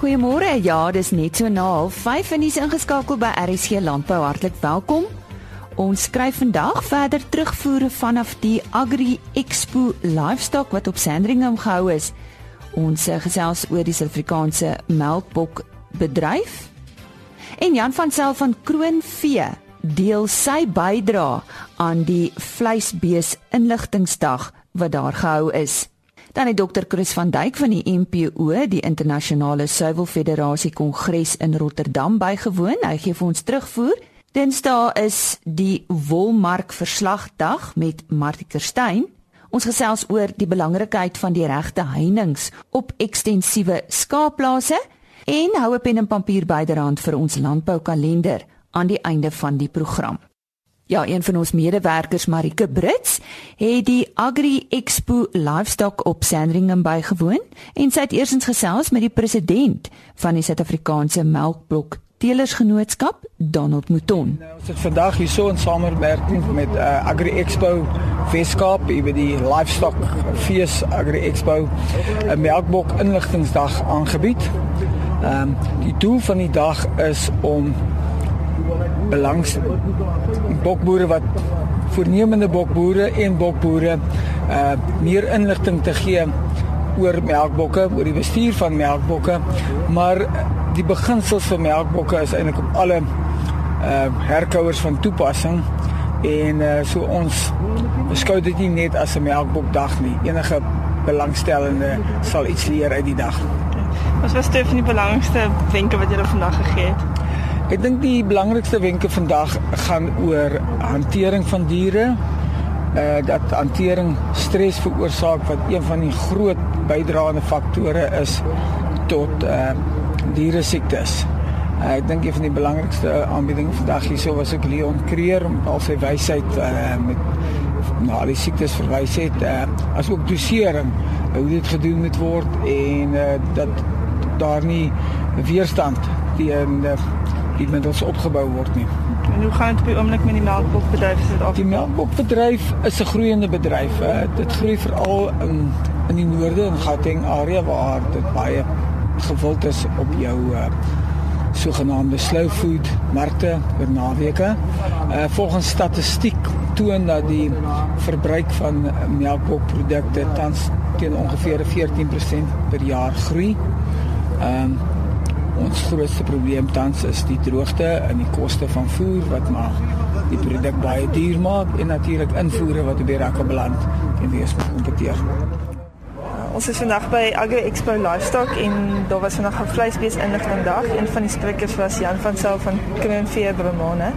Goeiemôre. Ja, dis net so na 5 en jy's ingeskakel by RSG Landbou. Hartlik welkom. Ons skryf vandag verder terugvoere vanaf die Agri Expo Livestock wat op Sandringham gehou is. Ons eh, gesels oor die Suid-Afrikaanse melkbok bedryf. En Jan van Sail van Kroonvee deel sy bydrae aan die vleisbees inligtingsdag wat daar gehou is. Dan het dokter Chris van Duyk van die MPO, die Internasionale Suiwel Federasie Kongres in Rotterdam bygewoon. Hy gee vir ons terugvoer. Dinsdae is die Wolmark Verslagdag met Martie Kerstyn. Ons gesels oor die belangrikheid van die regte heininge op ekstensiewe skaapplase en hou pen en papier byderhand vir ons landboukalender aan die einde van die program. Ja, een van ons medewerkers, Marike Brits, het die Agri Expo Livestock op Sandringham bygewoon en sy het eersins gesels met die president van die Suid-Afrikaanse Melkblok Telersgenootskap, Donald Mouton. Nou, ons het vandag hier so 'n samewerking met uh, Agri Expo Weskaap by die Livestock Fees Agri Expo 'n melkbok inligtingsdag aangebied. Ehm um, die doel van die dag is om belangs bokboere wat voornemende bokboere en bokboere uh meer inligting te gee oor melkbokke, oor die bestuur van melkbokke, maar die beginsels van melkbokke is eintlik op alle uh herkouers van toepassing en uh so ons beskou dit nie net as 'n melkbokdag nie. Enige belangstellende sal iets leer uit die dag. Wat was dit van die belangrikste wenke wat jy vandag gegee het? Ek dink die belangrikste wenke vandag gaan oor hantering van diere. Uh dat hantering stres veroorsaak wat een van die groot bydraende faktore is tot uh diere siektes. Uh, ek dink een van die belangrikste aanbiedinge vandag hierso was ook Leon Creer om al sy wysheid uh met na al die siektes verwys het uh as ook dosering hoe dit gedoen moet word en uh dat daar nie weerstand teen uh, die middels opgebou word nie. En hoe gaan dit op die oomblik met die melkbokbedryf af? Die melkbokbedryf is 'n groeiende bedryf. Uh, dit groei veral in in die noorde en Gauteng area waar dit baie gewild is op jou uh, sogenaamde slow food markte oor naweke. Uh, volgens statistiek toon dat die verbruik van melkbokprodukte tans teen ongeveer 14% per jaar groei. Ehm um, Ons grootste probleem tans is die droogte en die koste van voer wat maar die produk baie duur maak en natuurlik invoere wat op die rakke beland en wees moet kompeteer. Ons is vandag by Agri Expo Livestock en daar was vandag 'n vleisbees inligting dag. Een van die sprekers was Jan van Sail van Kroonvee Bromane.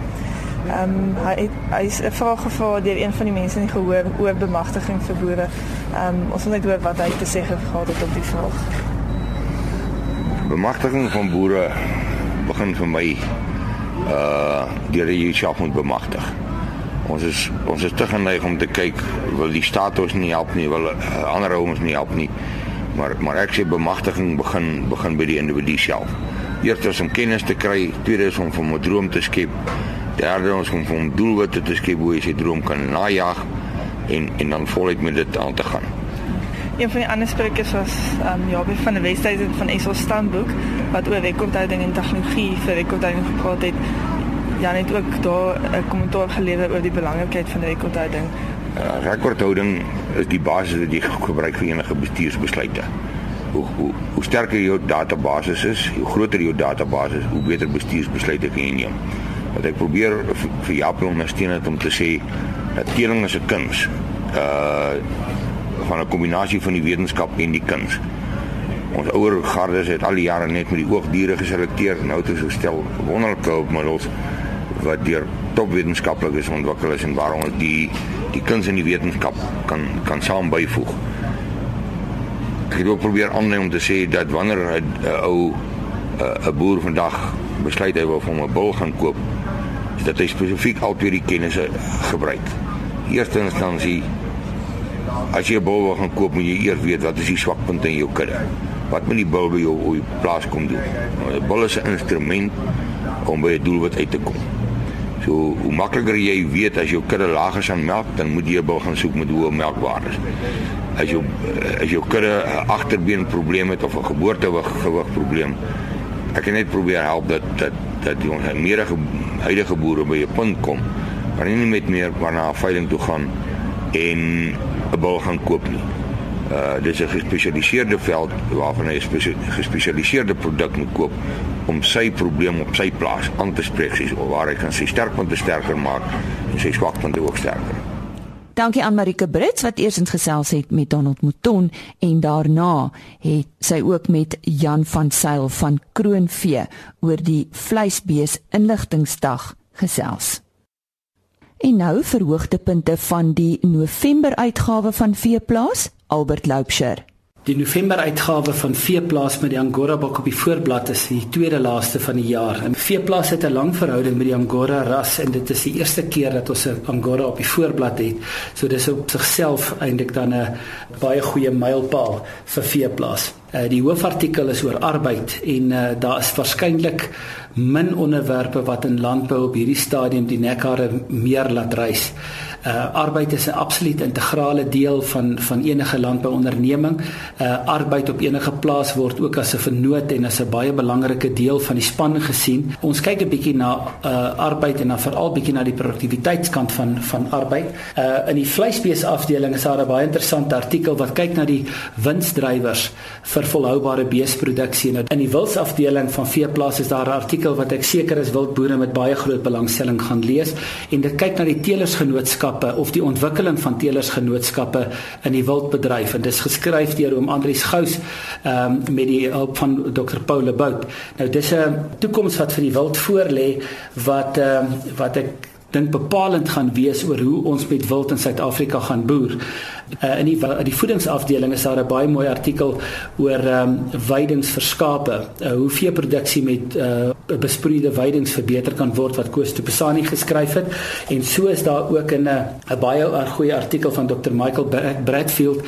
Ehm um, hy hy is 'n vraag gevra deur een van die mense in die gehoor oor bemagtiging vir boere. Ehm um, ons wil net hoor wat hy te sê gehad het op die vraag bemagtiging van boere begin vir my uh deur die self moet bemagtig. Ons is ons is te geneig om te kyk wil die staat ons nie help nie, wil uh, ander ons nie help nie. Maar maar ek sê bemagtiging begin begin by die individu self. Eerstens om kennis te kry, tweedens om van 'n droom te skep, derdens om van doelwitte te skep hoe jy sy droom kan najag en en dan voluit met dit aan te gaan. Een van die ander sprekers was ehm um, Jabie van die Wesduisen van Esel Standboek wat oor rekordhouding en tegnologie vir rekordhouding gepraat het. Jan het ook daar 'n kommentaar gelewer oor die belangrikheid van rekordhouding. Uh, rekordhouding is die basis wat jy gebruik vir enige bestuursbesluite. Hoe hoe hoe sterker jou database is, hoe groter jou database is, hoe beter bestuursbesluite kan jy neem. Wat ek probeer vir Japie ondersteun het om te sê dat teeling is 'n kuns. Uh van 'n kombinasie van die wetenskap en die kuns. Ons ouer gardes het al die jare net met die oogdiere geselekteer. Nou het ons gestel wonderlike hulpmiddels wat deur topwetenskaplikes ontwikkel is en waarom ons die die kuns en die wetenskap kan kan saam byvoeg. Ek het ook probeer aanlei om te sê dat wanneer 'n ou 'n boer vandag besluit hy wil van 'n bul gaan koop, dat hy spesifiek altyd die kennisse gebruik. Eerste instansie As jy 'n bul wil gaan koop, moet jy eers weet wat is die swakpunte in jou kudde. Wat moet die bul by jou op die plaas kom doen? Nou, 'n Bul is 'n instrument om by 'n doelwit uit te kom. So hoe makliker jy weet as jou kudde laag is aan melk, dan moet jy wil gaan soek met hoë melkwaardes. As jou as jou kudde 'n agterbeen probleem het of 'n geboortewig gewig probleem, ek kan net probeer help dat dat dat die ons meer huidige boere by 'n punt kom waar nie met meer na 'n veiling toe gaan en 'n bul gaan koop nie. Uh dis 'n gespesialiseerde veld waarvan hy 'n gespesialiseerde produk moet koop om sy probleem op sy plaas aan te spreek, sies waar hy kan sy sterkpunte sterker maak en sy swakpunte ook sterker. Dankie aan Marike Brits wat eers gesels het met Donald Mouton en daarna het sy ook met Jan van Sail van Kroonvee oor die vleisbees inligtingsdag gesels. En nou verhoogtepunte van die November uitgawe van Veeplaas, Albert Loubser. Die November uitgawe van Veeplaas met die Angora bok op die voorblad is die tweede laaste van die jaar. En Veeplaas het 'n lang verhouding met die Angora ras en dit is die eerste keer dat ons 'n Angora op die voorblad het. So dis op sigself eintlik dan 'n baie goeie mylpaal vir Veeplaas. Uh, die hoofartikel is oor arbeid en uh, daar is waarskynlik min onderwerpe wat in landbou op hierdie stadium die nekhare meer laat reis. Uh arbeid is 'n absoluut integrale deel van van enige landbouonderneming. Uh arbeid op enige plaas word ook as 'n vernoot en as 'n baie belangrike deel van die span gesien. Ons kyk 'n bietjie na uh arbeid en dan veral bietjie na die produktiwiteitskant van van arbeid. Uh in die vleisbees afdeling is daar 'n baie interessante artikel wat kyk na die winsdrywers vir volhoubare beesproduksie. Nou in die wildsafdeling van veeplase is daar 'n artikel wat ek seker is wildboere met baie groot belangstelling gaan lees en dit kyk na die teelersgenootskap genootskappe of die ontwikkeling van teelersgenootskappe in die wildbedryf en dis geskryf deur oom Andrius Gous um, met die hulp van Dr Paul Bout. Nou dis 'n toekoms wat vir die wild voorlê wat um, wat ek dink bepalend gaan wees oor hoe ons met wild in Suid-Afrika gaan boer. Uh, in die in die voedingsafdeling is daar 'n baie mooi artikel oor ehm um, weidings vir skape, uh, hoe veeproduksie met uh, besproeide weidings verbeter kan word wat Koos Tupesani geskryf het en so is daar ook 'n 'n baie goeie artikel van Dr Michael Bradfield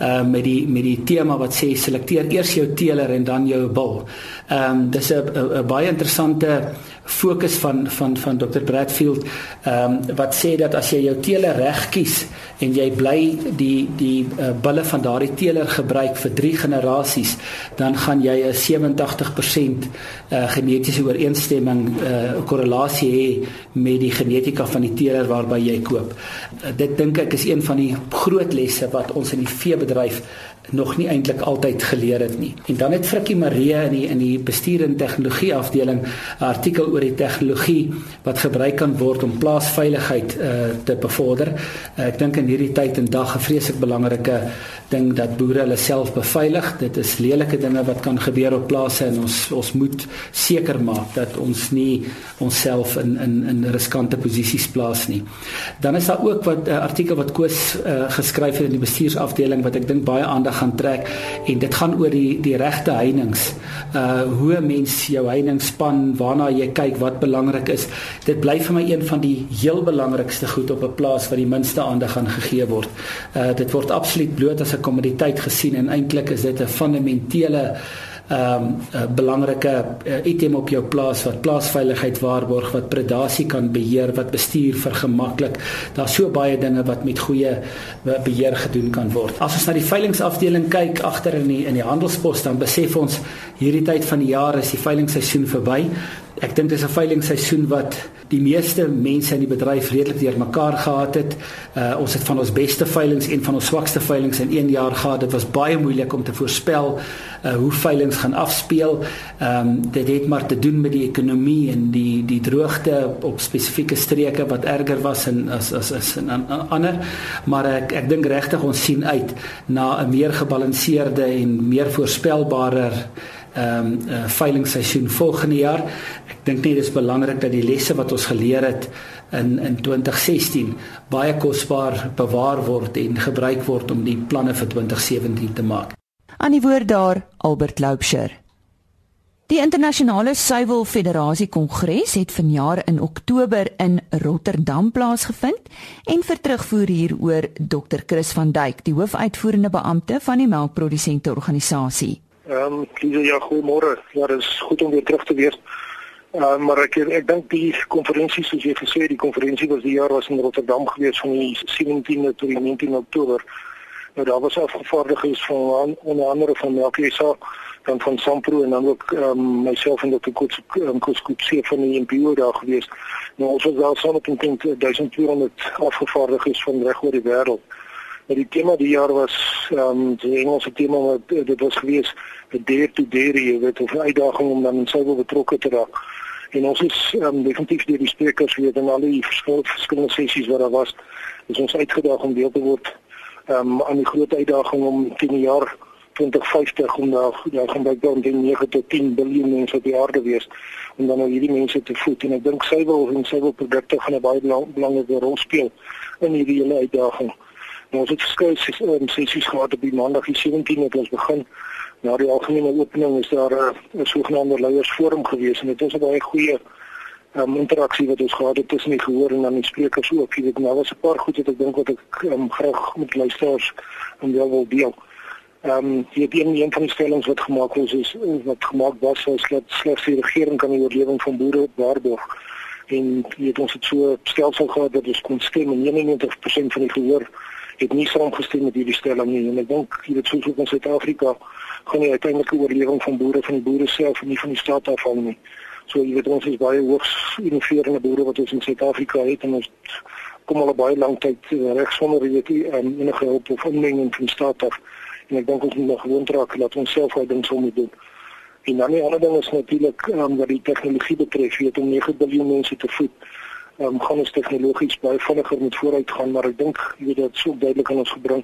uh, met die met die tema wat sê selekteer eers jou teeler en dan jou bul. Ehm um, dis 'n 'n baie interessante fokus van van van Dr Bradfield ehm um, wat sê dat as jy jou teeler reg kies en jy bly die die uh, bulle van daardie teeler gebruik vir 3 generasies dan gaan jy 'n 87% uh, genetiese ooreenstemming uh, korrelasie hê met die genetika van die teeler waarby jy koop. Uh, dit dink ek is een van die groot lesse wat ons in die veebedryf nog nie eintlik altyd geleer het nie. En dan het Frikkie Marie in die in die bestuur en tegnologie afdeling 'n artikel oor die tegnologie wat gebruik kan word om plaasveiligheid uh, te bevorder. Uh, ek dink in hierdie tyd en dag 'n vreeslik belangrike ding dat boere hulle self beveilig. Dit is lelike dinge wat kan gebeur op plase en ons ons moet seker maak dat ons nie onsself in in in riskante posisies plaas nie. Dan is daar ook wat 'n uh, artikel wat Koos uh, geskryf het in die bestuursafdeling wat ek dink baie aandag gaan trek en dit gaan oor die die regte heininge. Uh hoe 'n mens jou heiningspan, waarna jy kyk, wat belangrik is. Dit bly vir my een van die heel belangrikste goed op 'n plaas wat die minste aandag aan gegee word. Uh dit word absoluut bloot as 'n kommoditeit gesien en eintlik is dit 'n fundamentele ehm um, belangrike uh, item op jou plaas wat plaasveiligheid waarborg, wat predasie kan beheer, wat bestuur vergemaklik. Daar's so baie dinge wat met goeie beheer gedoen kan word. As ons na die veilingafdeling kyk agter in die in die handelspos dan besef ons hierdie tyd van die jaar is die veilingseisoen verby. Ek dink dis 'n veilingseisoen wat die meeste mense in die bedryf redelik deurmekaar gehad het. Uh ons het van ons beste veilings en van ons swakste veilings in 1 jaar gehad. Dit was baie moeilik om te voorspel uh hoe veilings gaan afspeel. Ehm um, dit het maar te doen met die ekonomie en die die droogte op spesifieke streke wat erger was en as as as in ander. Maar ek ek dink regtig ons sien uit na 'n meer gebalanseerde en meer voorspelbare ehm um, uh, veilingsseisoen volgende jaar. Ek dink net dis belangrik dat die lesse wat ons geleer het in in 2016 baie kosbaar bewaar word en gebruik word om die planne vir 2017 te maak. Aan die woord daar Albert Loubser. Die internasionale suiwel federasie kongres het vanjaar in Oktober in Rotterdam plaasgevind en vir terugvoer hieroor Dr Chris van Duyk, die hoofuitvoerende beampte van die melkprodusente organisasie. Ehm um, Lisa, ja, goeiemôre. Ja, dit is goed om weer terug te wees Uh, maar ek ek dink die konferensie soos jy gesê die konferensie was die jaar was in Rotterdam gewees van die 17de tot die 19de Oktober. Nou daar was afgevaardigdes van onder andere van Melkesa dan van Sampro en dan ook um, myself en Dr. Koets um, Koetsie van die NPO daar gewees. Nou ons was daar saam met 1200 afgevaardigdes van reg oor die wêreld. Maar die tema die jaar was ehm um, die Engelse tema wat dit was gewees dare to dare, jy weet, 'n uitdaging om dan sou wel betrokke te raak. En ons is um, definitief deur die sprekers weet en al die verskillende sessies wat daar was, is ons uitgedaag om deel te word ehm um, aan die groot uitdaging om 10 jaar 2050 om daar daar gaan by dan 9 tot 10 miljard mense op die aarde wees om dan nou hierdie mense te voed en ek dink wil en sy wil produkte gaan 'n baie belang, belangrike rol speel in hierdie hele uitdaging. Ons het verskeie um, sessies gehad op die maandag die 17de het ons begin. Na die algemene opening is daar 'n uh, sogenaamde leiersforum gewees en dit was 'n baie goeie um, interaksie wat ons gehad het tussen die gehoor en dan die sprekers ook. Jy weet nou was 'n paar goed wat ek dink wat ek um, graag met luisteraars en wel wil deel. Ehm um, die een een van die stellings wat gemaak is is wat gemaak was is dat slegs die regering kan die oorlewing van boere waarborg. En jy het ons het so stelsel gehad dat ons kon stem en 99% van die gehoor het nie saamgestem met hierdie stelling nie. En ek dink jy weet soos in Suid-Afrika gaan die uiteindelike oorlewing van boere van die boere self en nie van die staat afhang nie. So jy weet ons is baie hoogs innoverende boere wat ons in Suid-Afrika het en ons kom al baie lank tyd reg sonder jy um, enige hulp of inmenging van die staat af. En ek dink ons moet nog gewoon raak dat ons self daai ding sou moet doen. En dan die ander ding is natuurlik um, wat die tegnologie betref, weet om 9 miljard mense te voed. Um, gaan ons tegnologies baie vinniger moet vooruit gaan, maar ek dink jy weet dit sou duidelik aan ons gebring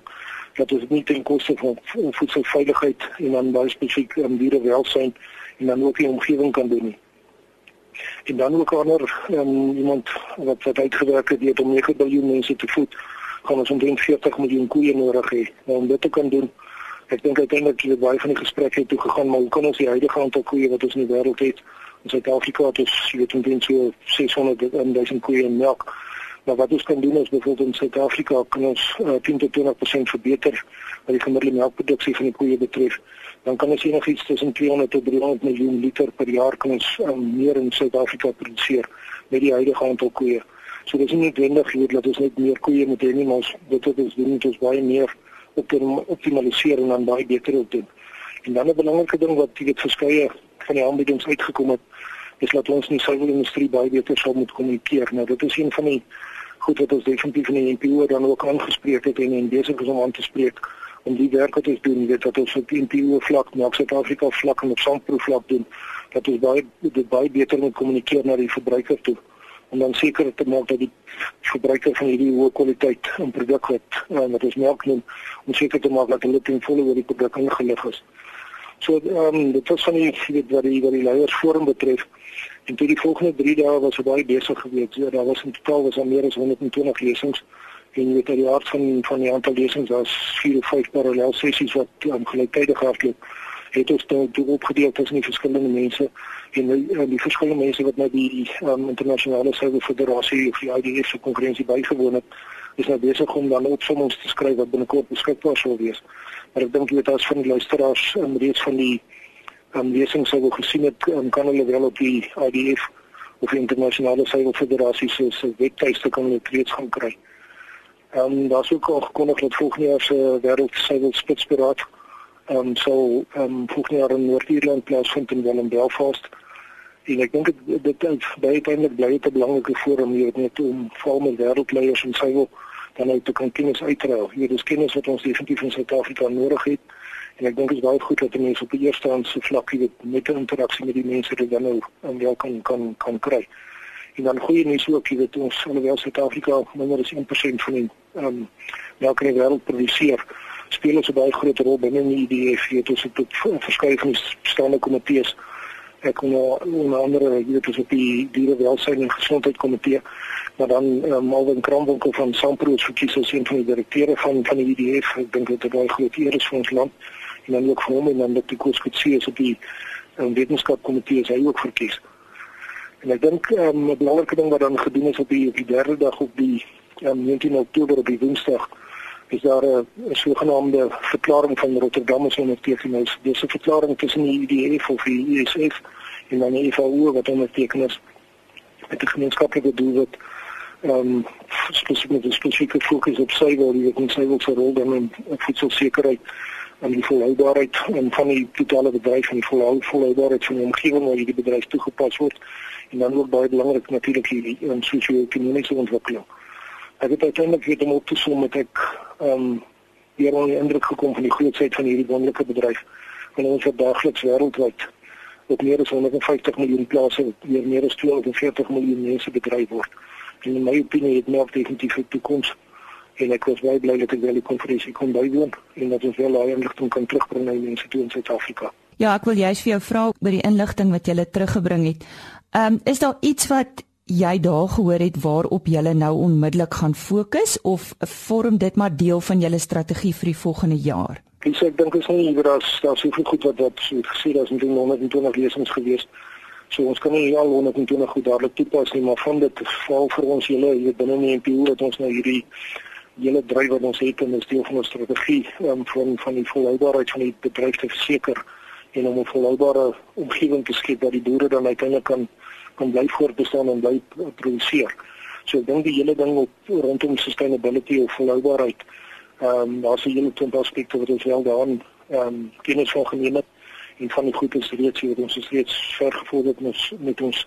dat ons nie ten koste van voedselveiligheid en dan baie spesifiek um, dierewelsyn en dan ook die omgewing kan doen nie. En dan ook ander um, iemand wat wat uitgewerk het, het om 9 miljard mense te voed, gaan ons omtrent 40 miljoen koeie nodig hê. Om dit te kan doen, Ek dink uiteindelik het baie van die gesprekke toe gegaan maar hoe kan ons die huidige aantal koeie wat ons in die wêreld het in Suid-Afrika het ons weet omtrent so 600 000 koeie en melk. Maar wat ons kan doen is byvoorbeeld in Suid-Afrika kan ons uh, 10 tot 20% verbeter wat die gemiddelde melkproduksie van die koeie betref. Dan kan ons enigiets tussen 200 tot 300 miljoen liter per jaar kan ons um, meer in Suid-Afrika produseer met die huidige aantal koeie. So dis nie noodwendig hier dat ons net meer koeie moet hê nie, maar ons dit wat ons doen is baie meer optimaliseer en dan baie beter op doen. En dan 'n belangrike ding wat dit verskeie van die aanbiedings uitgekom het, is dat ons nie suiwer industrie baie beter sou moet kommunikeer. Nou dit is een van die goed wat ons definitief in die NPO dan ook aangespreek het en en besig is om aan te spreek om die werk wat ons doen, weet dat ons op NPO vlak, maar ook Suid-Afrika vlak en op Sandproef vlak doen, dat ons baie dit baie beter moet kommunikeer na die verbruiker toe om dan seker te maak dat die verbruiker van hierdie hoë kwaliteit in produk wat uh, wat ons melk neem om seker te maak dat hulle ten volle oor die produk ingelig is. So ehm um, dit was van die weet wat die wat die leiers forum betref. En toe die volgende 3 dae was baie besig geweest. Ja, daar was in totaal was daar meer as 120 lesings en weet uit die aard van van die aantal lesings was 4 of 5 parallel sessies wat um, gelyktydig afloop het ons dan toe opgedeel tussen die verskillende mense en die, uh, die verskillende mense wat nou die um, internasionale suiwer federasie of die IDF se konferensie bygewoon het is nou besig om dan opsommings te skryf wat binnekort beskikbaar sal wees. Maar ek dink dit as van die luisteraars um, reeds van die um, lesings sou gesien het um, kan hulle wel op die IDF of die internasionale suiwer federasie se se webtuiste kan hulle reeds gaan kry. Ehm um, daar's ook al gekondig dat volgende jaar se wêreld suiwer spitsberaad ehm um, sou ehm um, volgende jaar in Noord-Ierland plaasvind in Willem Belfast. En ek dink dit dit is baie bly dit 'n belangrike forum hier net om vorme wêreldleiers en sy wil dan uit te kan kennis uitruil. Hier is kennis wat ons definitief in Suid-Afrika nodig het. En ek dink dit is baie goed dat mense op die eerste hand so vlak hier met 'n interaksie met die mense wat dan nou en wel kan kan kan kry. En dan goeie nuus ook, jy weet ons alhoewel Suid-Afrika minder as 1% van die ehm um, melk in die wêreld produseer speel ons 'n baie groot rol binne die IDF hier tussen tot verskeie van die bestaande komitees. Ek kom nou onder andere hier tussen die dierewelsyn en gesondheidskomitee, maar dan uh, Malvin Kramwinkel van Sampro is verkies as een van die direkteure van van die IDF. Ek dink dit is baie groot eer is vir ons land. En dan ook vir hom en dan dat die koerskutsie is op die um, wetenskapkomitee is hy ook verkies. En ek dink um, 'n belangrike ding wat dan gedoen is op die op die derde dag op die um, 19 Oktober op die Woensdag is daar 'n sogenaamde verklaring van Rotterdam as onderteken is. Dis 'n verklaring tussen die IDF of die ISF en dan die FAO wat onderteken is met 'n gemeenskaplike doel wat ehm um, spesifiek met 'n spesifieke fokus op suiwer, die wat suiwer se rol dan in voedselsekerheid en die volhoubaarheid en van die totale bedryf en die volhou volhoubaarheid van die omgewing waar hierdie bedryf toegepas word en dan ook baie belangrik natuurlik hierdie in sosio-ekonomiese ontwikkeling. Ek het uiteindelik weet om op te som met ek ehm um, weer al die indruk gekom van die grootsheid van hierdie wonderlike bedryf en ons het daagliks wêreldwyd op meer as 150 miljoen plase weer meer as 240 miljoen mense bedryf word. En in my opinie het nog definitief 'n toekoms en ek was baie bly dat ek wel die konferensie kon bywoon en dat ons wel daai inligting kan terugbring na mense toe in Suid-Afrika. Ja, ek wil juist vir jou vra oor die inligting wat jy teruggebring het. Ehm um, is daar iets wat jy daar gehoor het waarop jy nou onmiddellik gaan fokus of vorm dit maar deel van julle strategie vir die volgende jaar? Dis ek dink is nie oor as daar soveel goed wat wat gesê daar is in 120 lesings gewees. So ons kan nie al 120 goed dadelik toepas nie, maar van dit val vir ons hele hier binne die NPO dat ons nou hierdie hele dryf wat ons het en is deel van ons strategie um, van van die volhoubaarheid van die bedryf te verseker en om 'n volhoubare omgewing te skep waar die boere dan uiteindelik kan kan bly voortbestaan en bly produseer. So ek dink die hele ding op rondom sustainability of volhoubaarheid, ehm um, daar's 'n hele klomp aspekte wat ons wel daarin ehm um, kennis van geneem het en van die goeie reeds hier ons is reeds ver gevorder met ons met ons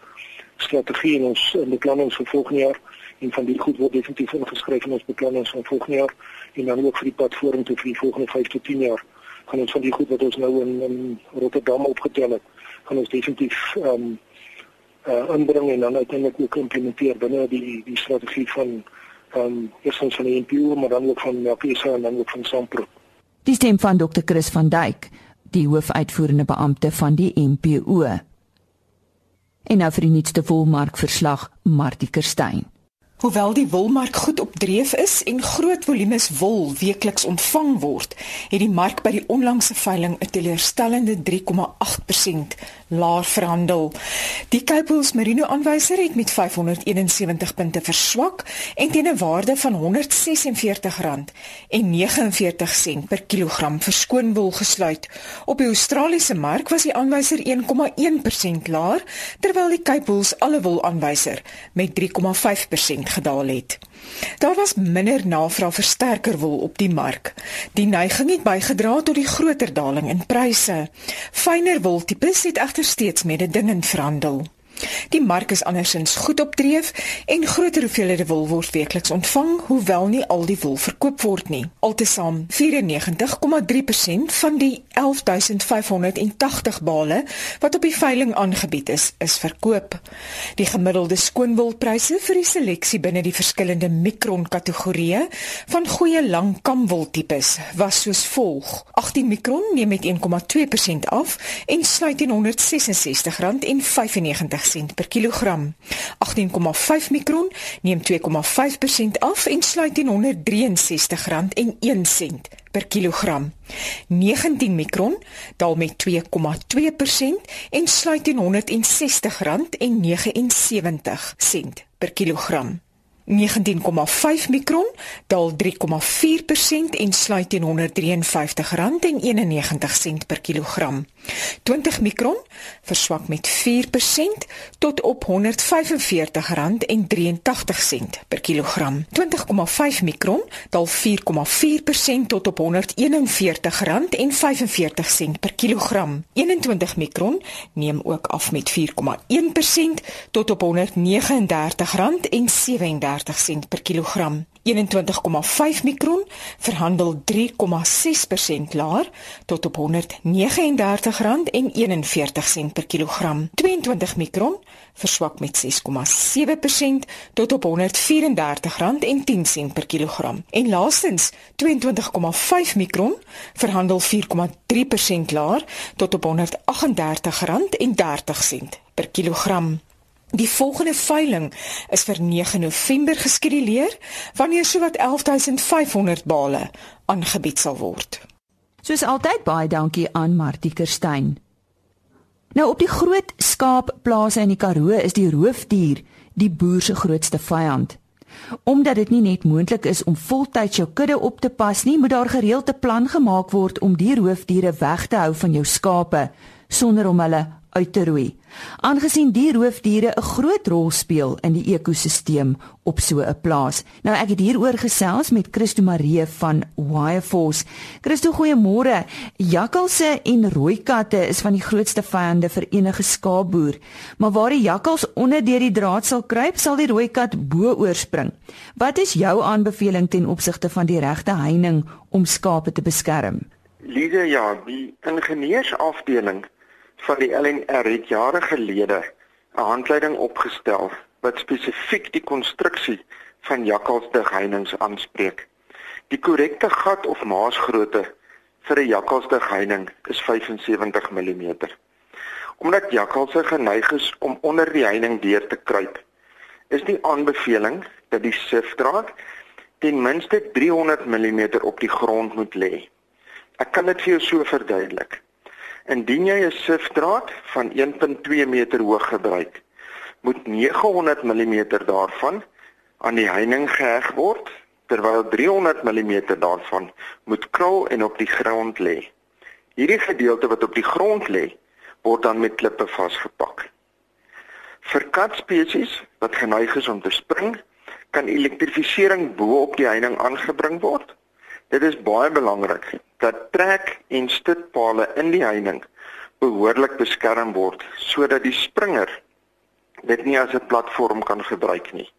strategie en ons beplanning vir volgende jaar en van die goed word definitief ingeskryf in ons beplanning vir volgende jaar en dan ook vir die pad vorentoe vir die volgende 5 tot 10 jaar gaan ons van die goed wat ons nou in, in Rotterdam opgetel het gaan ons definitief ehm um, uh, inbring en dan uiteindelik ook implementeer binne die die strategie van um, eerstens van die NPO maar dan ook van Melkisa en dan ook van Sampro. Die stem van Dr. Chris van Duyk, die hoofuitvoerende beampte van die NPO. En nou vir die nuutste volmark verslag Martie Kerstyn. Hoewel die wolmark goed op dreef is en groot volumes wol weekliks ontvang word, het die mark by die onlangse veiling 'n teleurstellende 3,8% laer verhandel. Die Cape Wool's Merino aanwyser het met 571 punte verswak en teen 'n waarde van R146.49 per kilogram verskoon wol gesluit. Op die Australiese mark was die aanwyser 1,1% laer, terwyl die Cape Wool's alle wol aanwyser met 3,5% gedaal het. Daar was minder navraag vir sterker wol op die mark. Die neiging het bygedra tot die groter daling in pryse. Fyner woltipes het egter steeds mededingend verhandel. Die mark is andersins goed opdreef en groter hoeveelhede wol word weekliks ontvang, hoewel nie al die wol verkoop word nie. Altesaam 94,3% van die 11580 bale wat op die veiling aangebied is, is verkoop. Die gemiddelde skoonwolpryse vir die seleksie binne die verskillende mikron kategorieë van goeie lang kamwoltipes was soos volg: 18 mikron neem met 1,2% af en sluit teen R166,95 sent per kilogram. 18,5 mikron neem 2,5% af en sluit teen R163,01 per kilogram. 19 mikron daal met 2,2% en sluit teen R160,79 per kilogram. 19,5 mikron daal 3,4% en sluit teen R153,91 per kilogram. 20 mikron verswak met 4% tot op R145,83 per kilogram. 20,5 mikron daal 4,4% tot op R141,45 per kilogram. 21 mikron neem ook af met 4,1% tot op R139,37 per kilogram. 21,5 mikron verhandel 3,6% laer tot op R139,41 per kilogram. 22 mikron verswak met 6,7% tot op R134,10 per kilogram. En laastens, 22,5 mikron verhandel 4,3% laer tot op R138,30 per kilogram. Die volgende veiling is vir 9 November geskeduleer wanneer sowat 11500 bale aangebied sal word. Soos altyd baie dankie aan Martie Kerstyn. Nou op die groot skaapplase in die Karoo is die roofdier die boer se grootste vyand. Omdat dit nie net moontlik is om voltyds jou kudde op te pas nie, moet daar gereeld 'n plan gemaak word om die roofdiere weg te hou van jou skape sonder om hulle uit te roei. Aangesien die roofdiere 'n groot rol speel in die ekosisteem op so 'n plaas. Nou ek het hieroor gesels met Christo Marie van Wireforce. Christo, goeiemôre. Jakkalse en rooi katte is van die grootste vyande vir enige skaapboer, maar waar die jakkals onder deur die draad sal kruip, sal die rooi kat bo oorspring. Wat is jou aanbeveling ten opsigte van die regte heining om skape te beskerm? Lide ja, die ingenieursafdeling van die LNR het jare gelede 'n handleiding opgestel wat spesifiek die konstruksie van jakkalsdigheininge aanspreek. Die korrekte gat of maasgrootte vir 'n jakkalsdigheining is 75 mm. Omdat jakkalse geneig is om onder die heining deur te kruip, is die aanbeveling dat die sifdraad ten minste 300 mm op die grond moet lê. Ek kan dit vir jou so verduidelik. Indien jy 'n sifdraad van 1.2 meter hoog gebruik, moet 900 mm daarvan aan die heining geheg word, terwyl 300 mm daarvan moet krul en op die grond lê. Hierdie gedeelte wat op die grond lê, word dan met klippe vasgepak. Vir katspesies wat geneig is om te spring, kan elektrifisering bo op die heining aangebring word. Dit is baie belangrik dat trek en stitpale in die heining behoorlik beskerm word sodat die springer dit nie as 'n platform kan gebruik nie.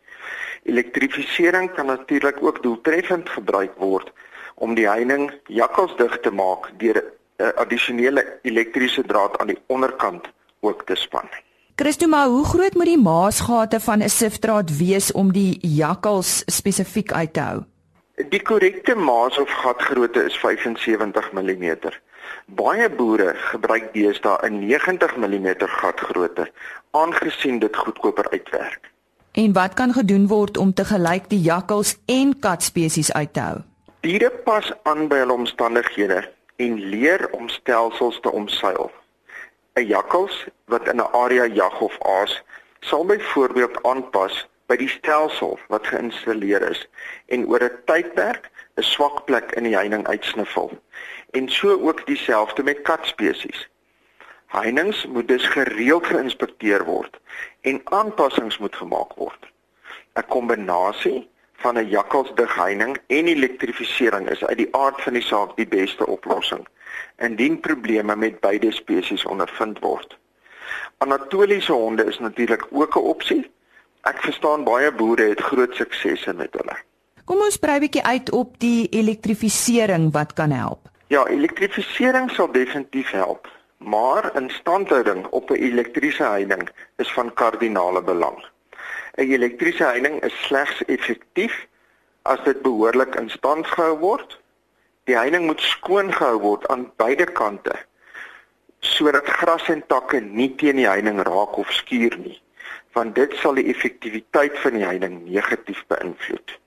Elektrifisering kan natuurlik ook doeltreffend gebruik word om die heining jakkalsdig te maak deur 'n addisionele elektriese draad aan die onderkant ook te span. Christo, maar hoe groot moet die maasgate van 'n sifdraad wees om die jakkals spesifiek uit te hou? Die korrekte maas of gatgrootte is 75 mm. Baie boere gebruik deesdae 'n 90 mm gatgrootte aangesien dit goedkoper uitwerk. En wat kan gedoen word om te gelyk die jakkals en katspesies uit te hou? Diere pas aan by hulle omstandighede en leer om stelsels te omseil. 'n Jakkals wat in 'n area jag of aas sal byvoorbeeld aanpas by die stelsel wat geïnstalleer is en oor 'n tydperk 'n swak plek in die heining uitsniffel. En so ook dieselfde met katspesies. Heininge moet dus gereeld geïnspekteer word en aanpassings moet gemaak word. 'n Kombinasie van 'n jakkalsdig heining en elektrifisering is uit die aard van die saak die beste oplossing indien probleme met beide spesies ondervind word. Anatoliese honde is natuurlik ook 'n opsie Ek verstaan baie boere het groot suksese met hulle. Kom ons brei bietjie uit op die elektrifisering wat kan help. Ja, elektrifisering sal definitief help, maar instandhouding op 'n elektriese heining is van kardinale belang. 'n Elektriese heining is slegs effektief as dit behoorlik in stand gehou word. Die heining moet skoon gehou word aan beide kante sodat gras en takke nie teen die heining raak of skuur nie want dit sal die effektiwiteit van die heining negatief beïnvloed.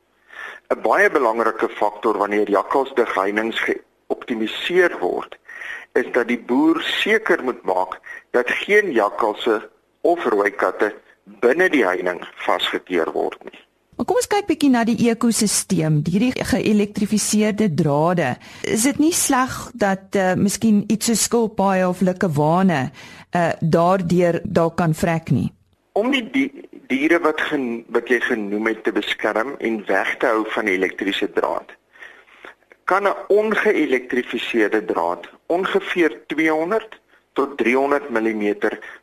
'n Baie belangrike faktor wanneer jakkalsdig heininge geoptimaliseer word, is dat die boer seker moet maak dat geen jakkalse of rooi katte binne die heining vasgekeer word nie. Maar kom ons kyk bietjie na die ekosisteem, hierdie geelektrifiseerde drade. Is dit nie sleg dat uh, miskien iets so skilpaaie of likkewane uh daardeur dalk kan vrek nie? Om die, die diere wat gen, wat jy genoem het te beskerm en weg te hou van elektriese draad kan 'n ongeelektrifiseerde draad ongeveer 200 tot 300 mm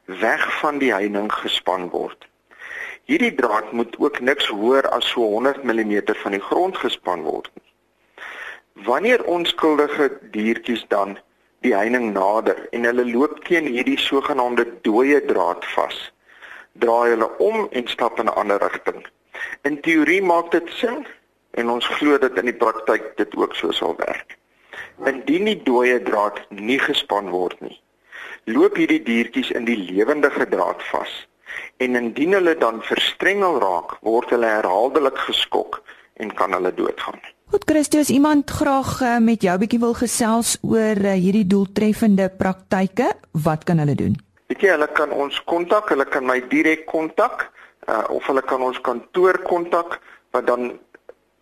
weg van die heining gespan word. Hierdie draad moet ook niks hoër as so 100 mm van die grond gespan word nie. Wanneer onskuldige diertjies dan die heining nader en hulle loop teen hierdie sogenaamde dooie draad vas, draai hulle om en stap in 'n ander rigting. In teorie maak dit sin en ons glo dat in die praktyk dit ook so sal werk. Indien die dooie draad nie gespan word nie, loop hierdie diertjies in die lewendige draad vas en indien hulle dan verstrengel raak, word hulle herhaaldelik geskok en kan hulle doodgaan. Goed Christus, iemand graag uh, met jou bietjie wil gesels oor uh, hierdie doeltreffende praktyke, wat kan hulle doen? Weet jy, hulle kan ons kontak, hulle kan my direk kontak, uh, of hulle kan ons kantoor kontak wat dan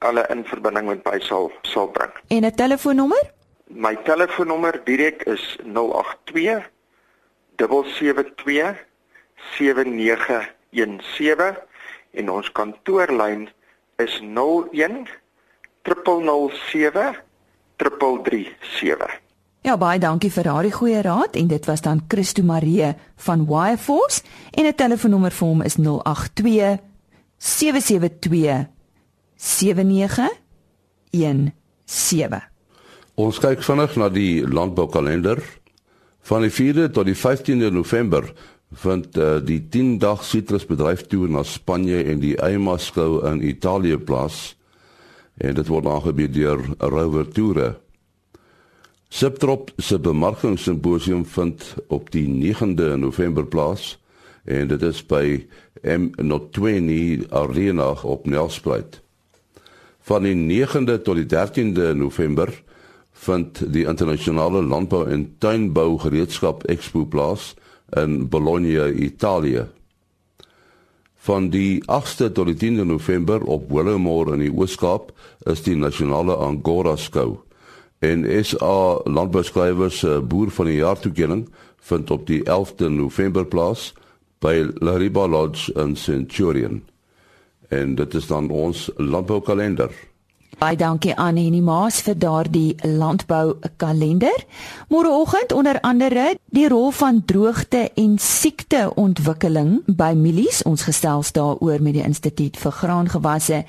hulle in verbinding met my sal sal bring. En 'n telefoonnommer? My telefoonnommer direk is 082 772 7917 en ons kantoorlyn is 01 007 337. Ja, baie dankie vir daardie goeie raad en dit was dan Christo Marie van Wireforce en 'n telefoonnommer vir hom is 082 772 7917. Ons kyk vinnig na die landboukalender. Van die 4de tot die 15de November vind uh, die 10-dag sitrusbedryftoer na Spanje en die EIMA skou in Italië plaas en dit word aangebied deur Rover Toure. Subtrop se bemarkingssimposium vind op die 9de November plaas en dit is by M020 Arena op Nelspruit. Van die 9de tot die 13de November vind die internasionale landbou en tuinbou gereedskap expo plaas in Bologna, Italië. Van die 8ste tot die 10de November op Willowmore in die Ooskaap is die nasionale Angora skou. En SA landbouskrywers se uh, boer van die jaar toekenning vind op die 11de November plaas by Lariba Lodge in Centurion. En dit is dan ons landboukalender. Baie dankie aan Henny Maas vir daardie landbou kalender. Môreoggend onder andere die rol van droogte en siekteontwikkeling by mielies. Ons gesels daaroor met die Instituut vir Graangewasse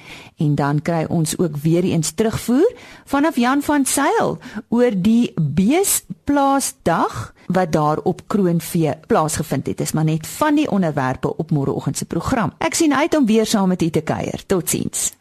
en dan kry ons ook weer eens terugvoer vanaf Jan van Sail oor die beesplaasdag wat daar op Kroonvee plaasgevind het. Dit is maar net van die onderwerpe op môreoggend se program. Ek sien uit om weer saam met u te kuier. Totsiens.